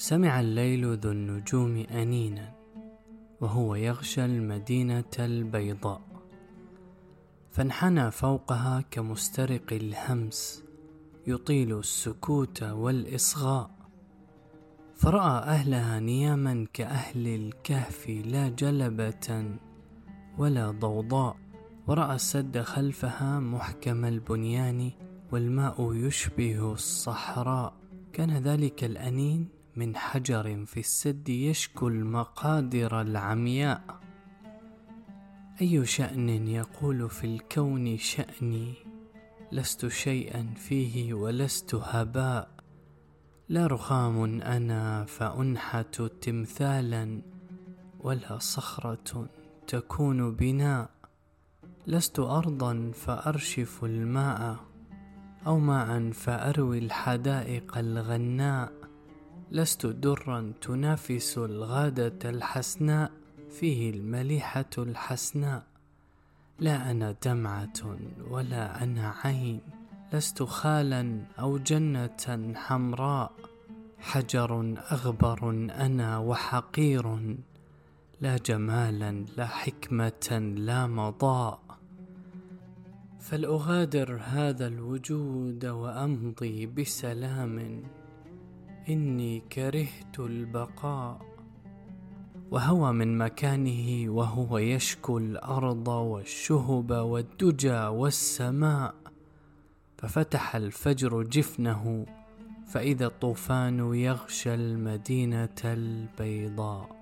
سمع الليل ذو النجوم أنينا وهو يغشى المدينة البيضاء. فانحنى فوقها كمسترق الهمس يطيل السكوت والإصغاء. فرأى أهلها نياما كأهل الكهف لا جلبة ولا ضوضاء. ورأى السد خلفها محكم البنيان والماء يشبه الصحراء. كان ذلك الأنين؟ من حجر في السد يشكو المقادر العمياء. أي شأن يقول في الكون شأني؟ لست شيئا فيه ولست هباء. لا رخام أنا فأنحت تمثالا ولا صخرة تكون بناء. لست أرضا فأرشف الماء أو ماء فأروي الحدائق الغناء. لست درا تنافس الغادة الحسناء فيه المليحة الحسناء. لا أنا دمعة ولا أنا عين لست خالا أو جنة حمراء. حجر أغبر أنا وحقير لا جمالا لا حكمة لا مضاء. فلأغادر هذا الوجود وأمضي بسلام. إني كرهت البقاء وهوى من مكانه وهو يشكو الأرض والشهب والدجى والسماء ففتح الفجر جفنه فإذا الطوفان يغشى المدينة البيضاء.